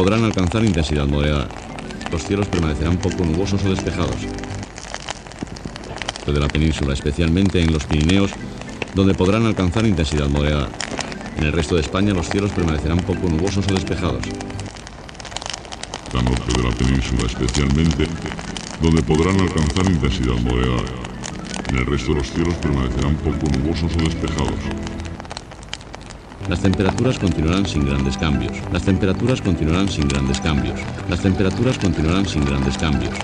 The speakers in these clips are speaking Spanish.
podrán alcanzar intensidad moderada. Los cielos permanecerán poco nubosos o despejados. De la península, especialmente en los Pirineos, donde podrán alcanzar intensidad moderada. En el resto de España los cielos permanecerán poco nubosos o despejados. La norte de la península especialmente, donde podrán alcanzar intensidad moderada. En el resto de los cielos permanecerán poco nubosos o despejados. Las temperaturas continuarán sin grandes cambios. Las temperaturas continuarán sin grandes cambios. Las temperaturas continuarán sin grandes cambios.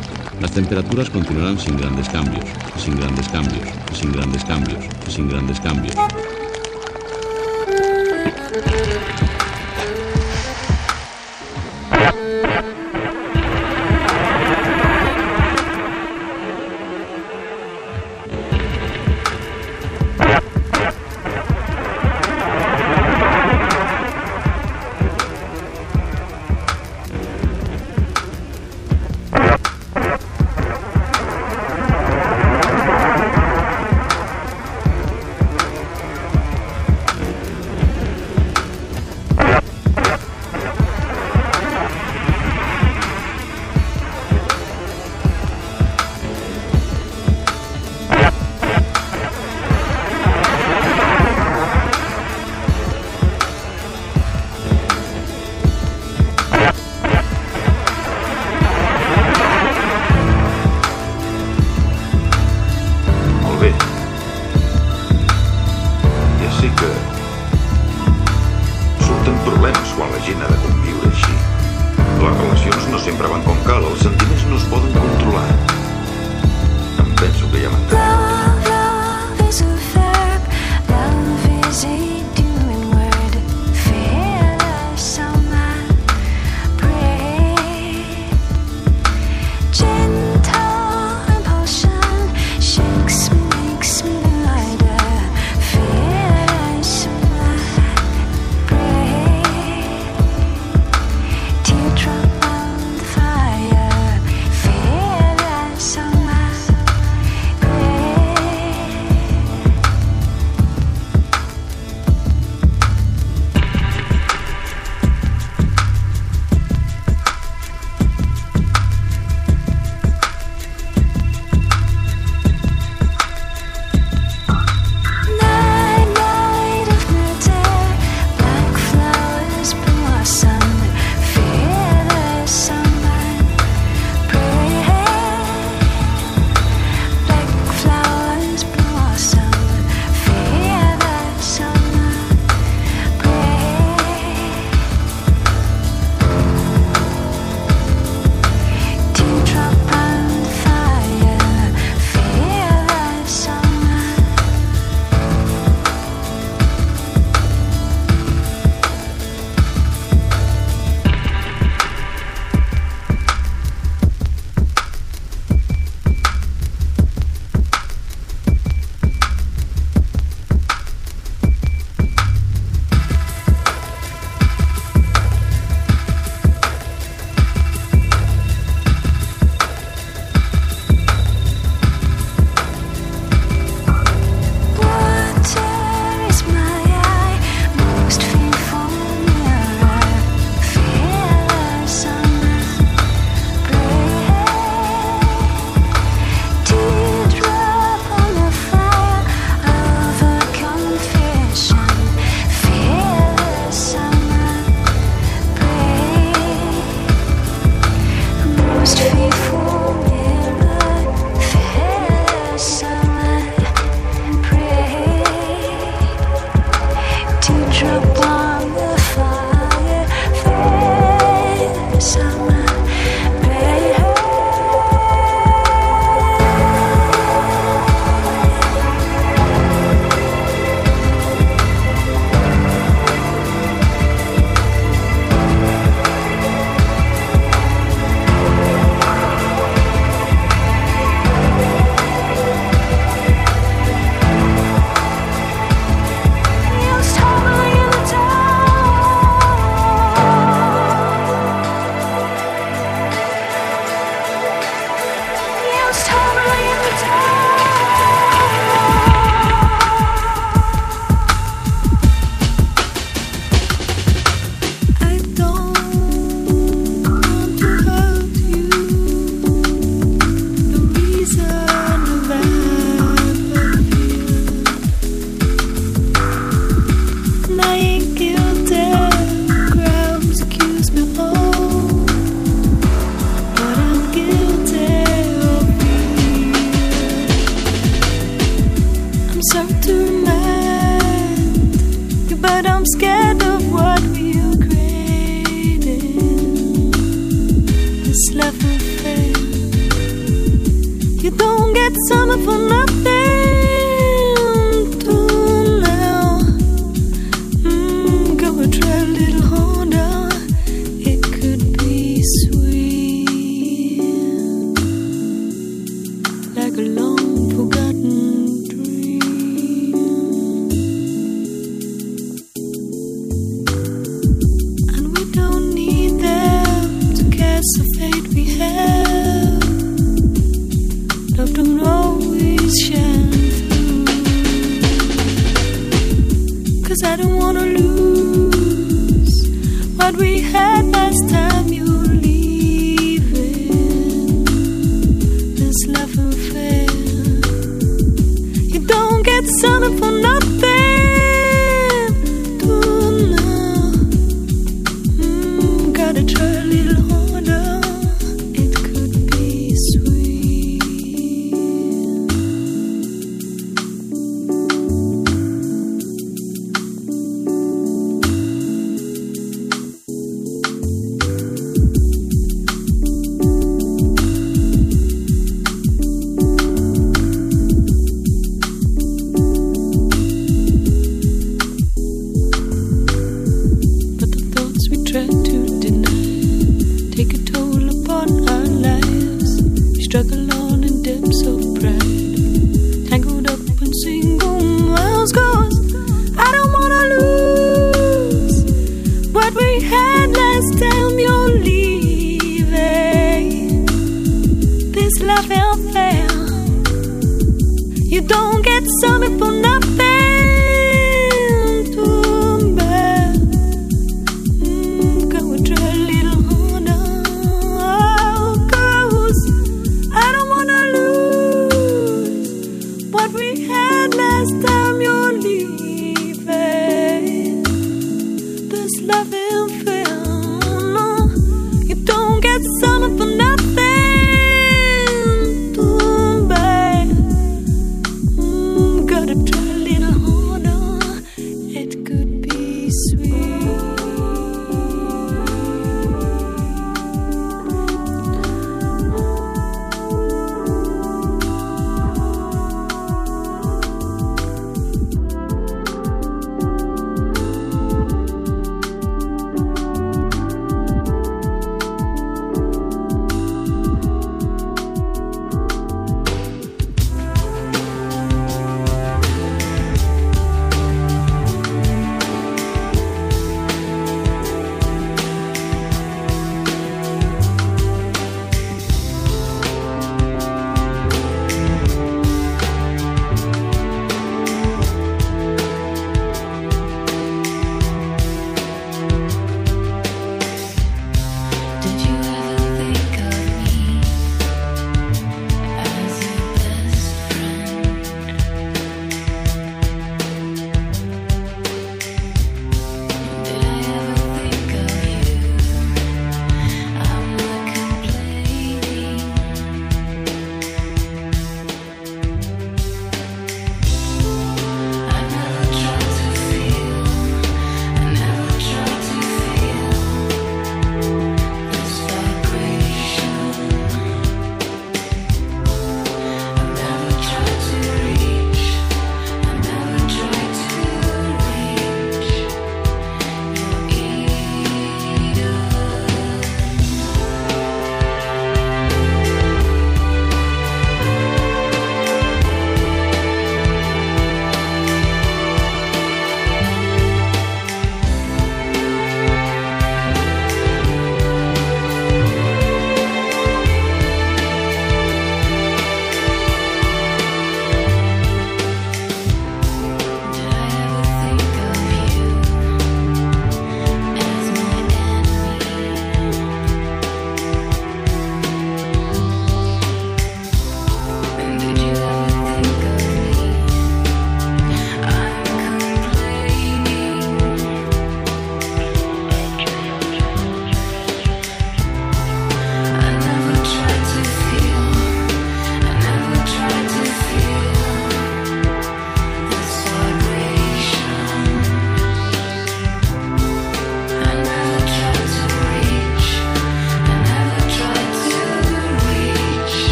Las temperaturas continuarán sin grandes cambios, sin grandes cambios, sin grandes cambios, sin grandes cambios.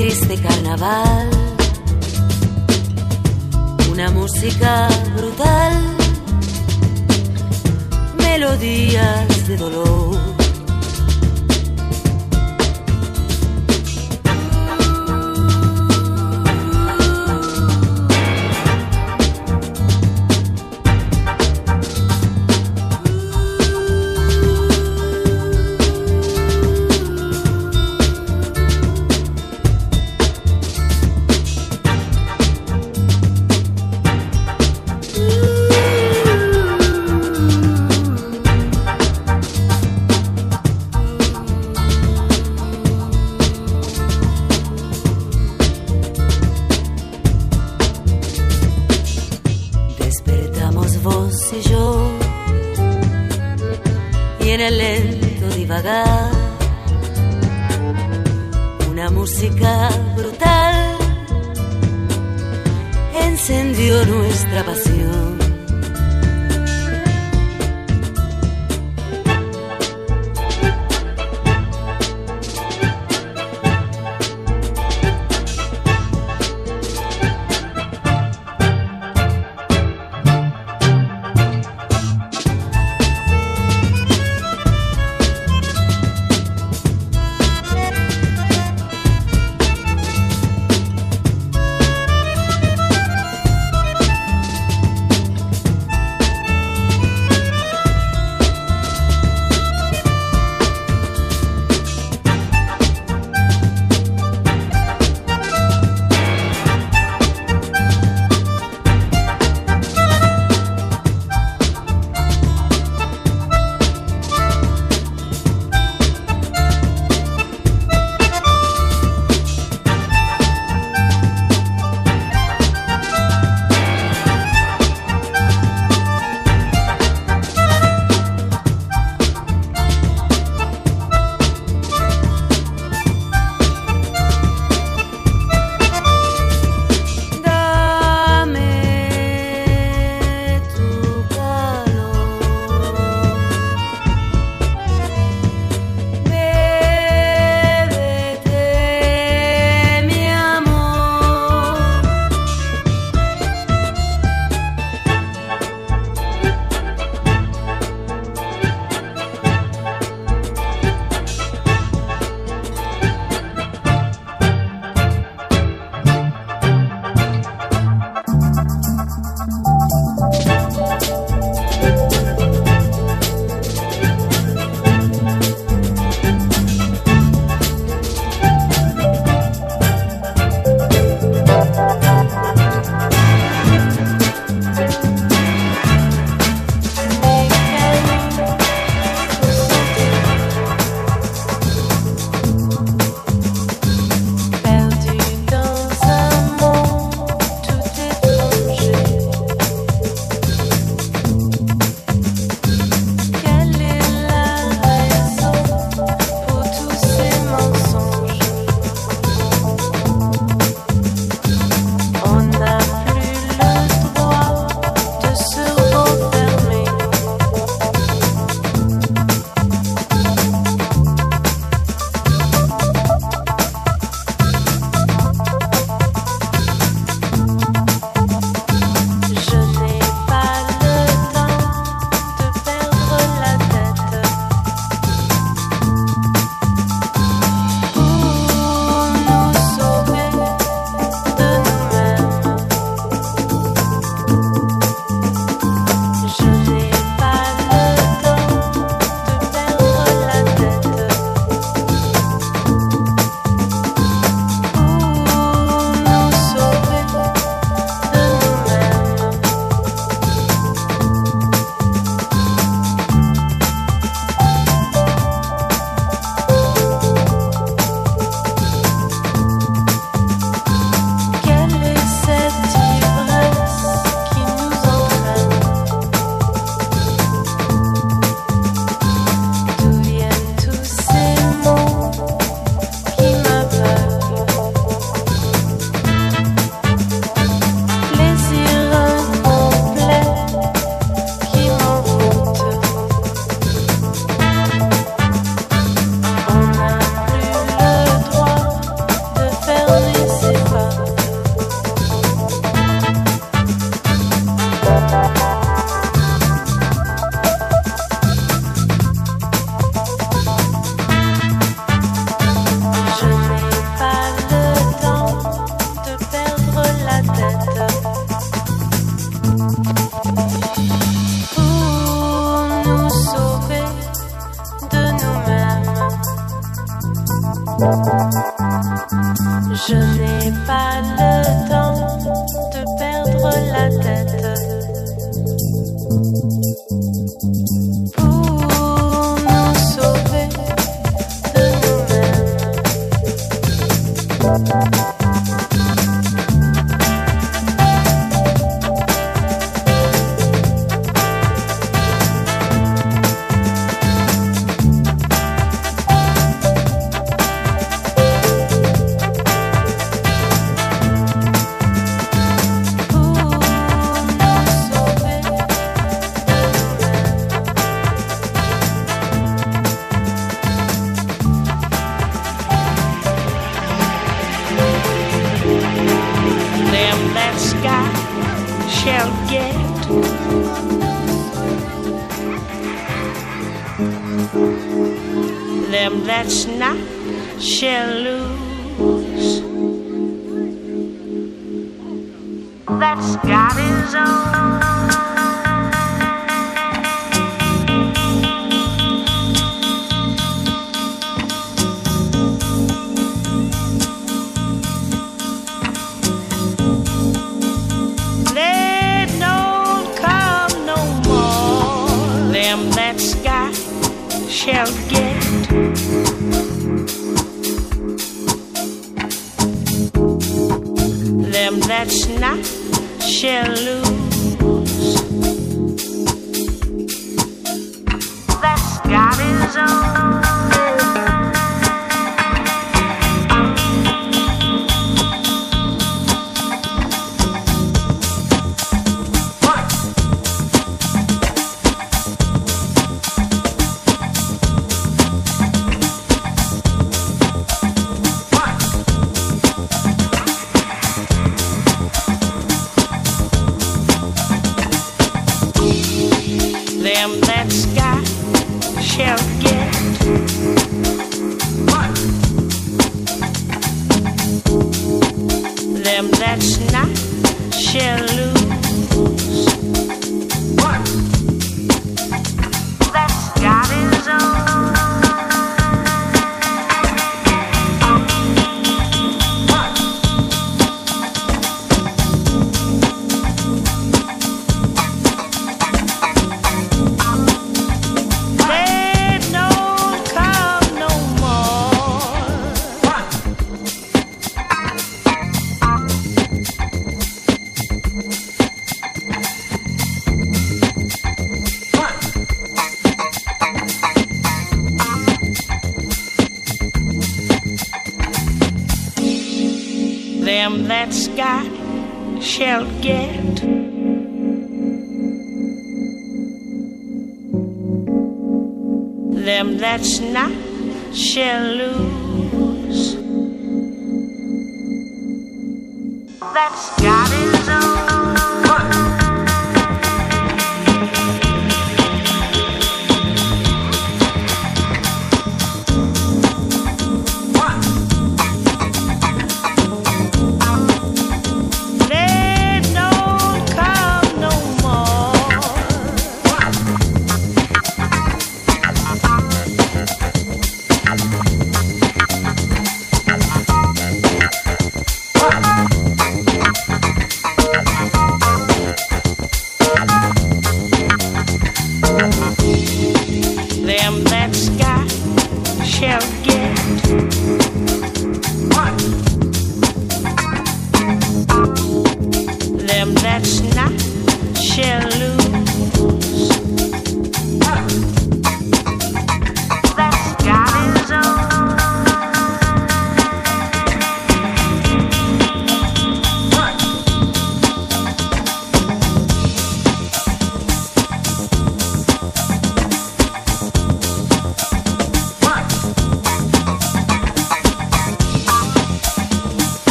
Triste carnaval. Una música brutal, melodías de dolor.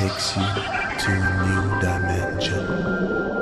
Takes you to a new dimension.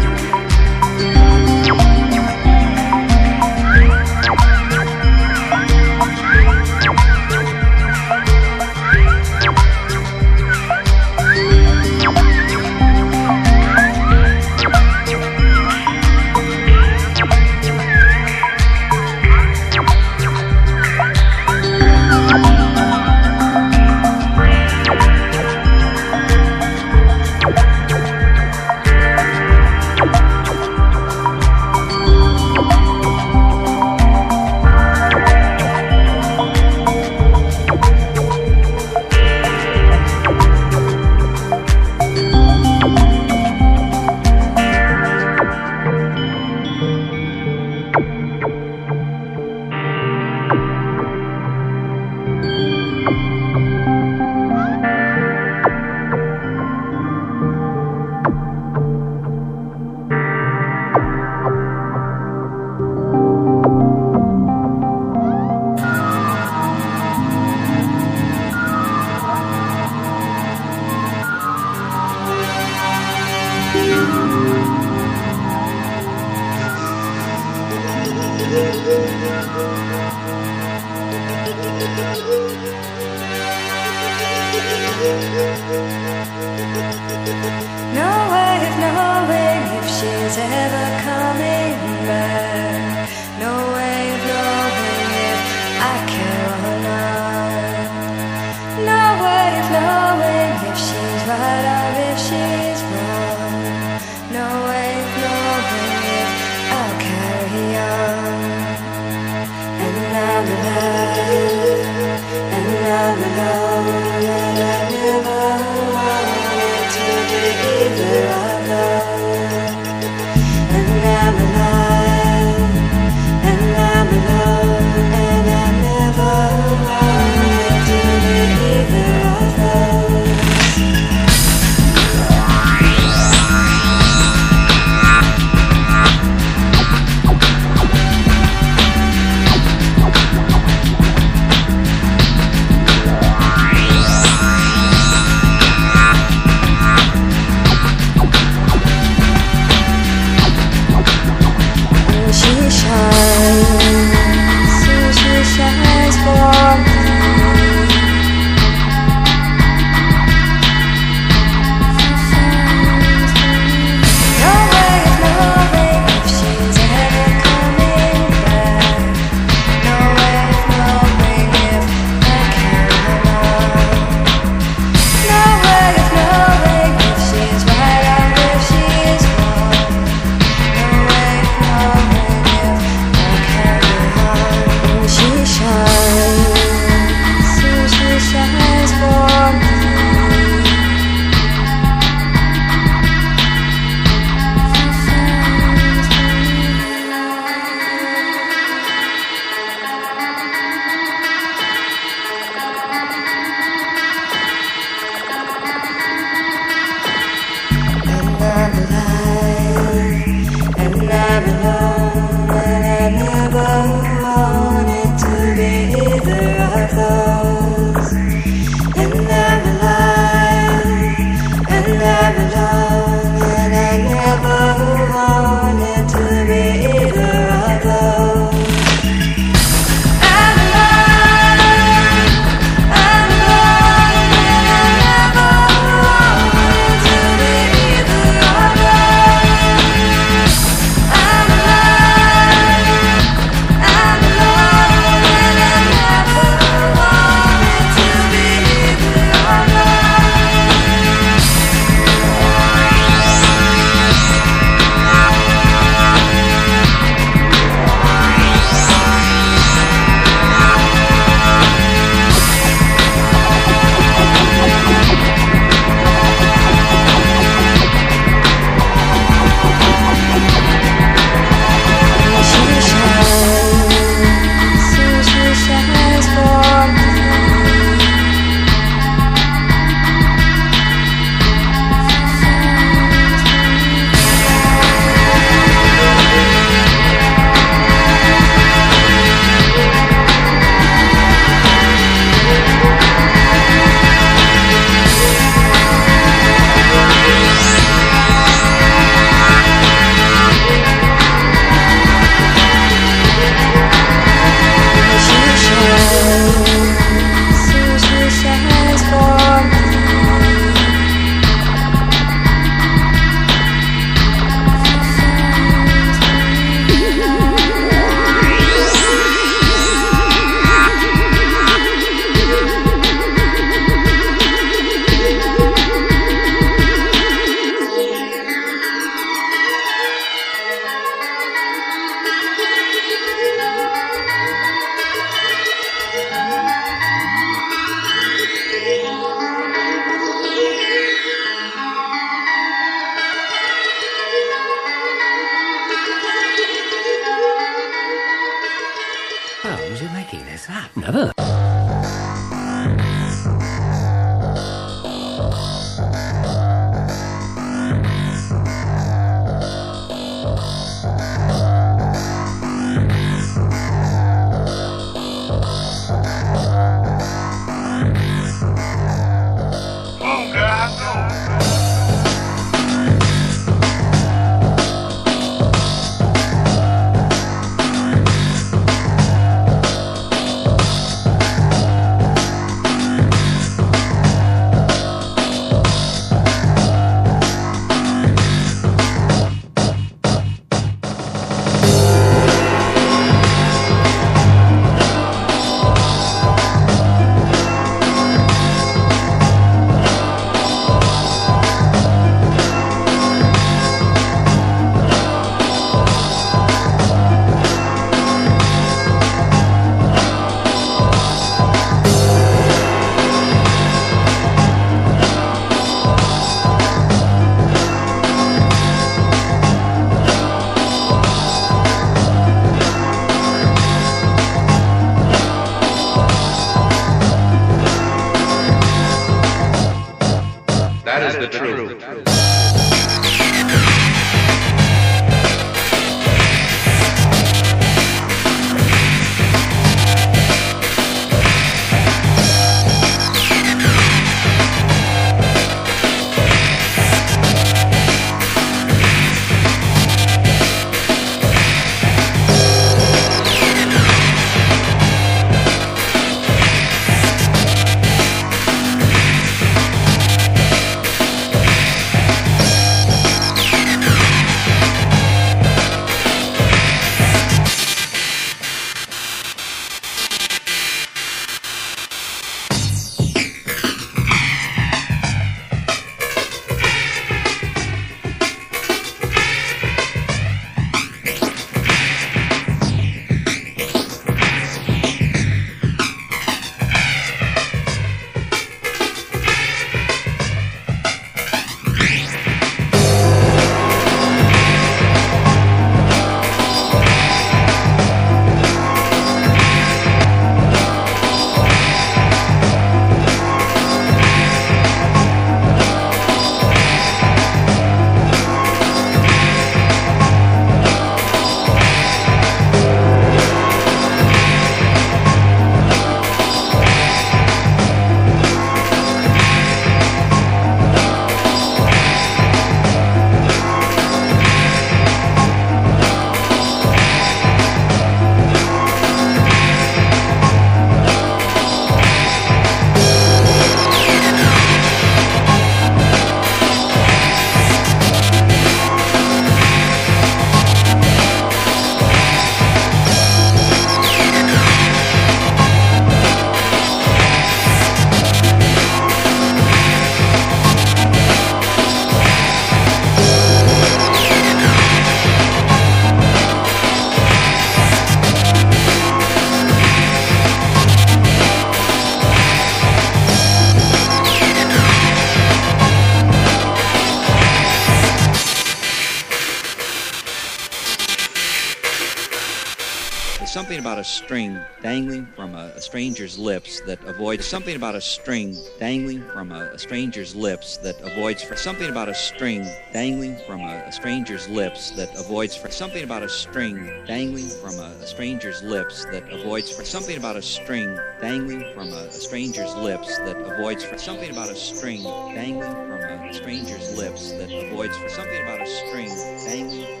A string dangling from a, a stranger's lips that avoids something about a string dangling from a, a stranger's lips that avoids for something about a string dangling from a, a stranger's lips that avoids for something about a string dangling from a, stranger's lips that avoids for something about a string dangling from a, a stranger's lips that avoids for something about a string dangling from a stranger's lips that avoids for something about a string dangling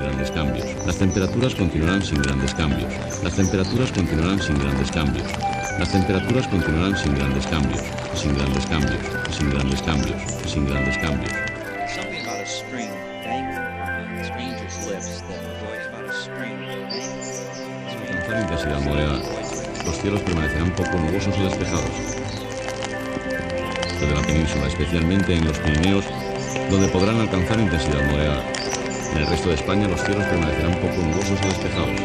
grandes cambios. Las temperaturas continuarán sin grandes cambios. Las temperaturas continuarán sin grandes cambios. Las temperaturas continuarán sin grandes cambios, sin grandes cambios, sin grandes cambios, sin grandes cambios. Alcanzar intensidad moderada. Los cielos permanecerán poco nubosos o despejados. Desde la península, especialmente en los Pirineos, donde podrán alcanzar intensidad moderada. En el resto de España los cielos permanecerán poco nubosos o despejados.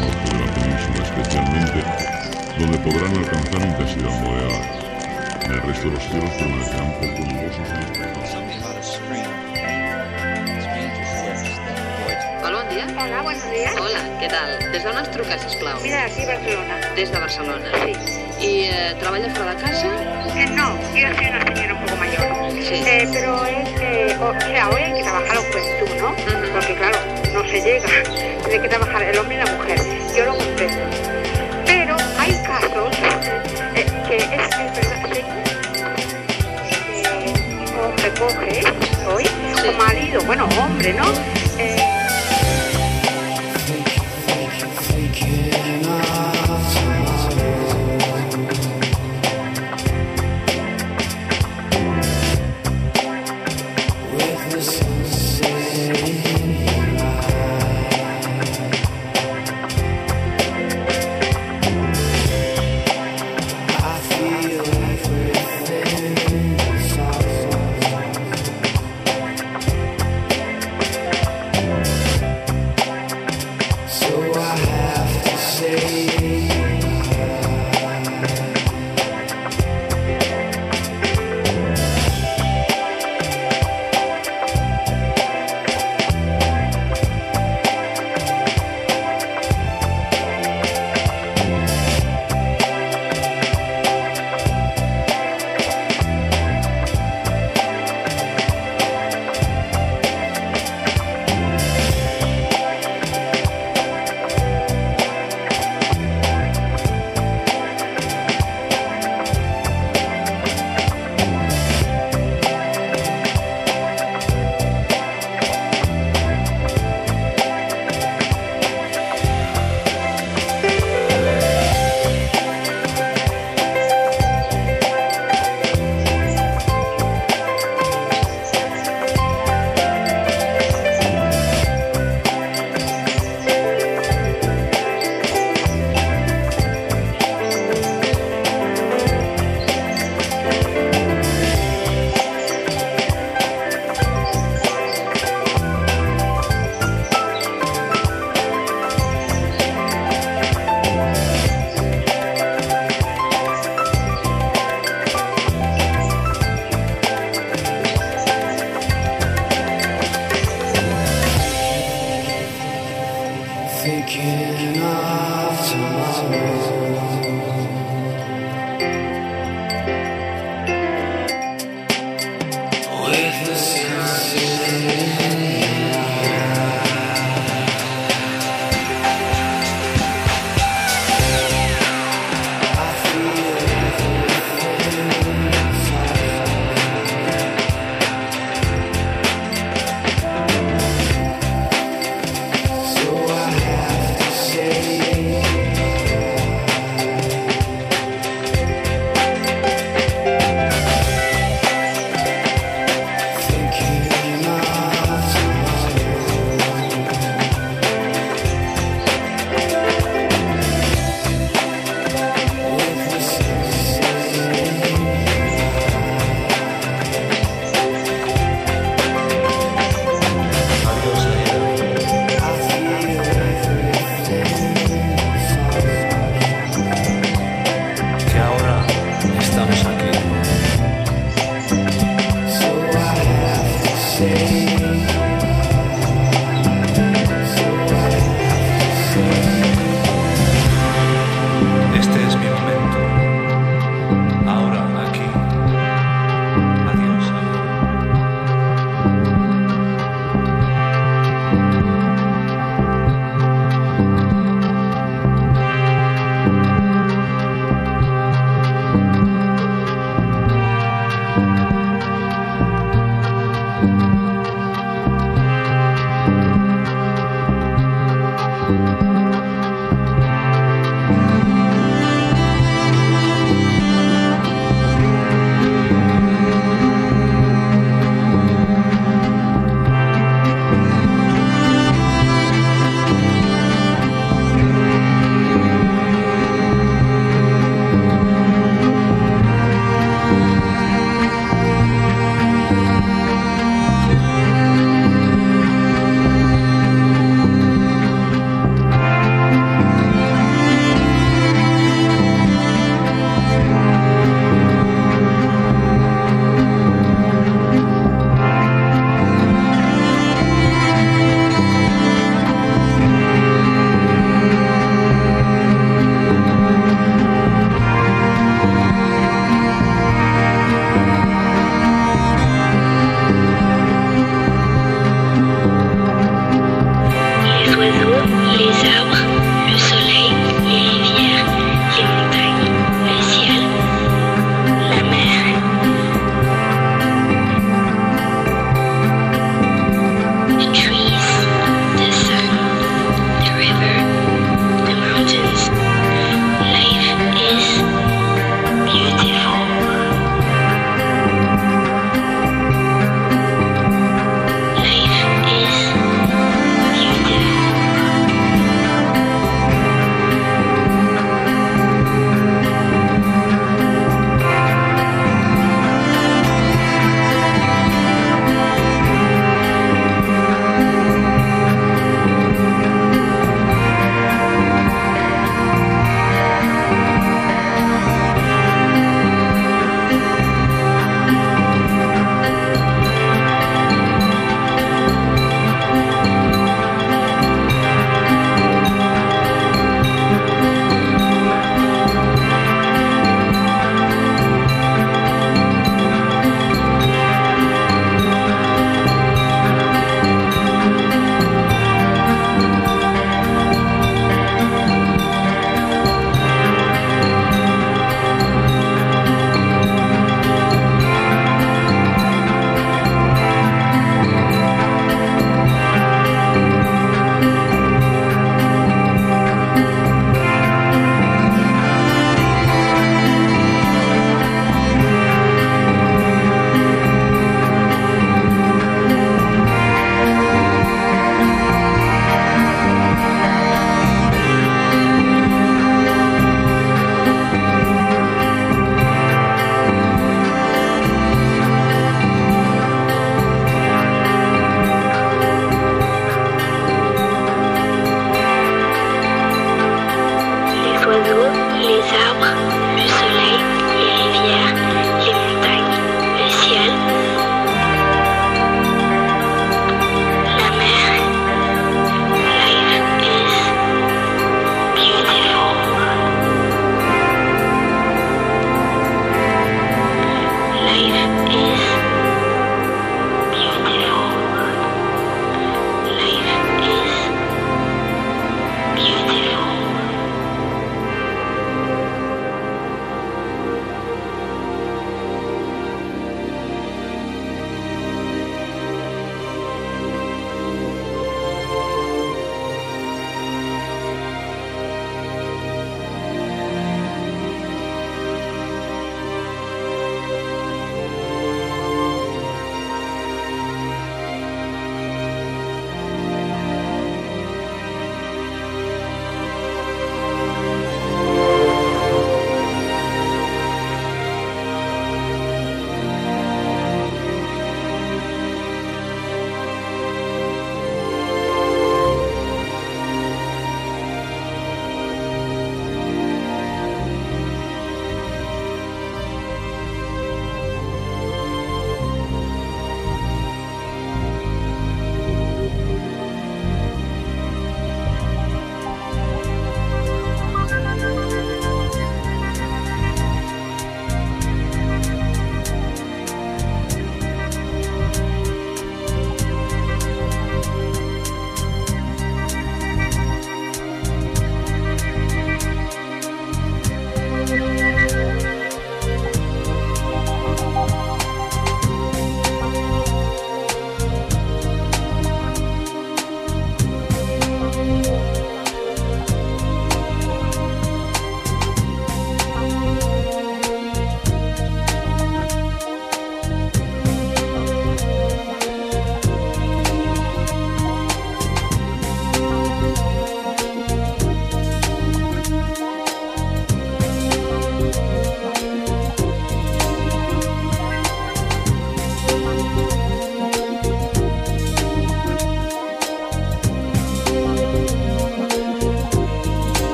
Norte de la península especialmente, donde podrán alcanzar intensidad moderada. En el resto de los cielos permanecerán poco nubosos o despejados. Hola, bon dia. Hola, buenos días. Hola, què tal? Des d'on ens truques, sisplau? Mira, aquí Barcelona. Des de Barcelona. Sí. I eh, treballa fora de casa? Eh, no, yo soy una señora un poco mayor. Sí. Eh, pero es que, o, o sea, hoy hay que trabajar la juventud, ¿no? Porque claro, no se llega. Tiene que trabajar el hombre y la mujer. Yo lo comprendo. Pero hay casos eh, que es, verdad, sí, que un hombre coge hoy, Sí. o marido, bueno, hombre, ¿no?